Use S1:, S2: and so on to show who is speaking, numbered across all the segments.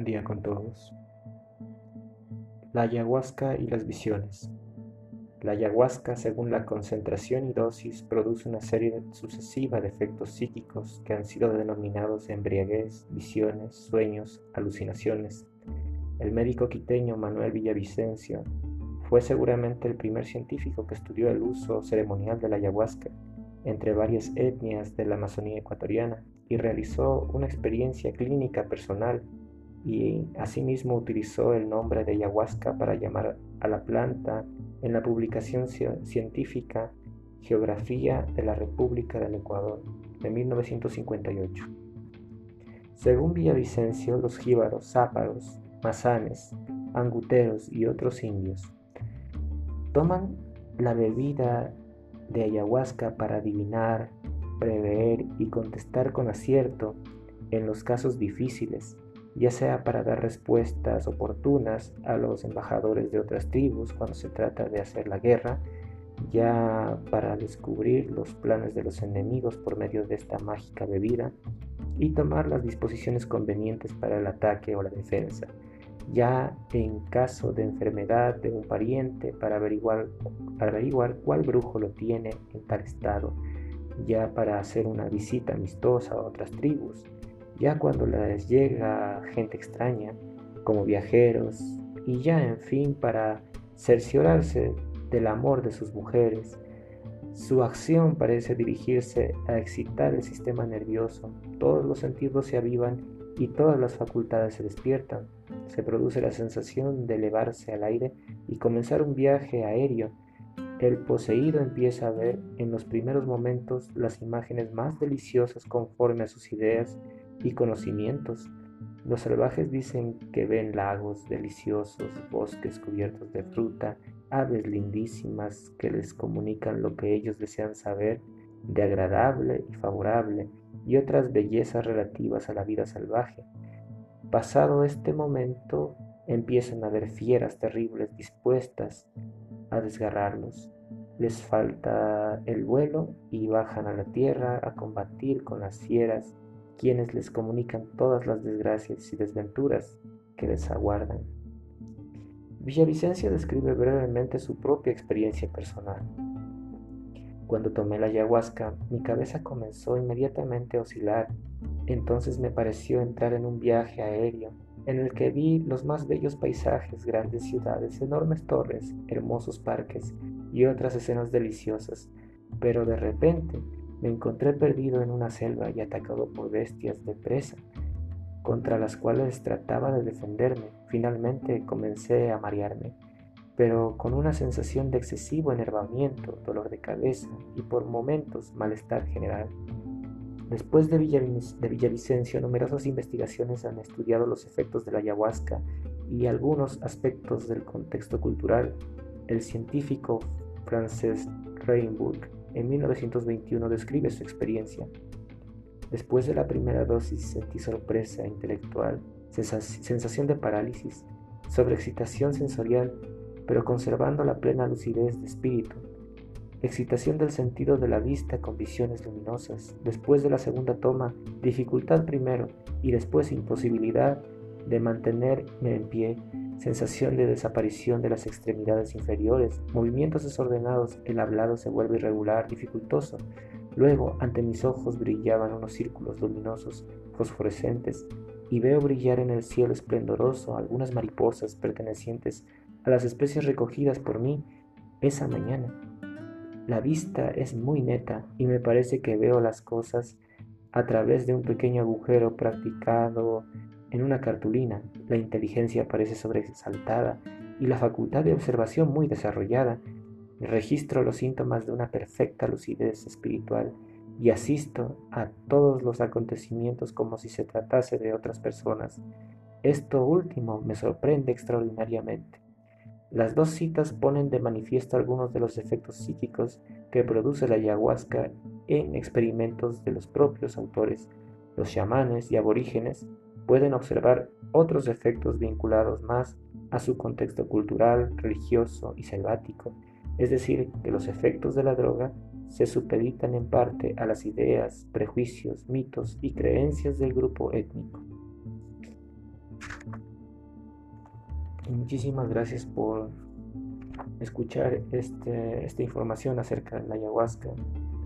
S1: Buen día con todos. La ayahuasca y las visiones. La ayahuasca, según la concentración y dosis, produce una serie sucesiva de efectos psíquicos que han sido denominados embriaguez, visiones, sueños, alucinaciones. El médico quiteño Manuel Villavicencio fue seguramente el primer científico que estudió el uso ceremonial de la ayahuasca entre varias etnias de la Amazonía ecuatoriana y realizó una experiencia clínica personal y asimismo utilizó el nombre de ayahuasca para llamar a la planta en la publicación científica Geografía de la República del Ecuador de 1958. Según Villavicencio, los jíbaros, záparos, mazanes, anguteros y otros indios toman la bebida de ayahuasca para adivinar, prever y contestar con acierto en los casos difíciles, ya sea para dar respuestas oportunas a los embajadores de otras tribus cuando se trata de hacer la guerra, ya para descubrir los planes de los enemigos por medio de esta mágica bebida y tomar las disposiciones convenientes para el ataque o la defensa. Ya en caso de enfermedad de un pariente para averiguar, averiguar cuál brujo lo tiene en tal estado, ya para hacer una visita amistosa a otras tribus, ya cuando les llega gente extraña, como viajeros, y ya en fin para cerciorarse del amor de sus mujeres. Su acción parece dirigirse a excitar el sistema nervioso, todos los sentidos se avivan y todas las facultades se despiertan. Se produce la sensación de elevarse al aire y comenzar un viaje aéreo. El poseído empieza a ver en los primeros momentos las imágenes más deliciosas conforme a sus ideas y conocimientos. Los salvajes dicen que ven lagos deliciosos, bosques cubiertos de fruta, aves lindísimas que les comunican lo que ellos desean saber de agradable y favorable y otras bellezas relativas a la vida salvaje. Pasado este momento, empiezan a ver fieras terribles dispuestas a desgarrarlos. Les falta el vuelo y bajan a la tierra a combatir con las fieras, quienes les comunican todas las desgracias y desventuras que les aguardan. Villavicencia describe brevemente su propia experiencia personal. Cuando tomé la ayahuasca, mi cabeza comenzó inmediatamente a oscilar. Entonces me pareció entrar en un viaje aéreo en el que vi los más bellos paisajes, grandes ciudades, enormes torres, hermosos parques y otras escenas deliciosas. Pero de repente me encontré perdido en una selva y atacado por bestias de presa, contra las cuales trataba de defenderme. Finalmente comencé a marearme pero con una sensación de excesivo enervamiento, dolor de cabeza y por momentos malestar general. Después de, Villavicencio, numerosas investigaciones han estudiado los efectos de la ayahuasca y algunos aspectos del contexto cultural. El científico Frances Reinburg en 1921 describe su experiencia. Después de la primera dosis sentí sorpresa intelectual, sensación de parálisis, sobreexcitación sensorial pero conservando la plena lucidez de espíritu. Excitación del sentido de la vista con visiones luminosas. Después de la segunda toma, dificultad primero y después imposibilidad de mantenerme en pie. Sensación de desaparición de las extremidades inferiores, movimientos desordenados, el hablado se vuelve irregular, dificultoso. Luego, ante mis ojos brillaban unos círculos luminosos, fosforescentes, y veo brillar en el cielo esplendoroso algunas mariposas pertenecientes a las especies recogidas por mí esa mañana. La vista es muy neta y me parece que veo las cosas a través de un pequeño agujero practicado en una cartulina. La inteligencia parece sobresaltada y la facultad de observación muy desarrollada. Registro los síntomas de una perfecta lucidez espiritual y asisto a todos los acontecimientos como si se tratase de otras personas. Esto último me sorprende extraordinariamente. Las dos citas ponen de manifiesto algunos de los efectos psíquicos que produce la ayahuasca en experimentos de los propios autores. Los chamanes y aborígenes pueden observar otros efectos vinculados más a su contexto cultural, religioso y selvático, es decir, que los efectos de la droga se supeditan en parte a las ideas, prejuicios, mitos y creencias del grupo étnico. muchísimas gracias por escuchar este, esta información acerca de la ayahuasca.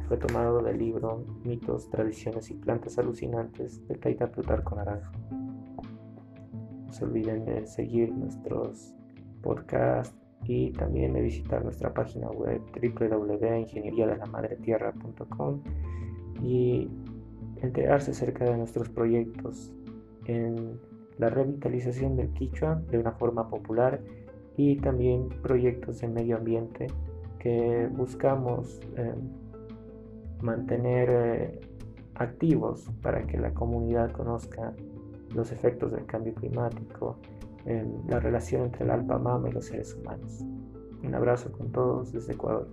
S1: Fue tomado del libro Mitos, Tradiciones y Plantas Alucinantes de Taita Plutarco Naranjo. No se olviden de seguir nuestros podcasts y también de visitar nuestra página web www.ingenieriadelamadretierra.com y enterarse acerca de nuestros proyectos en la revitalización del Quichua de una forma popular y también proyectos de medio ambiente que buscamos eh, mantener eh, activos para que la comunidad conozca los efectos del cambio climático, la relación entre el alpa mama y los seres humanos. Un abrazo con todos desde Ecuador.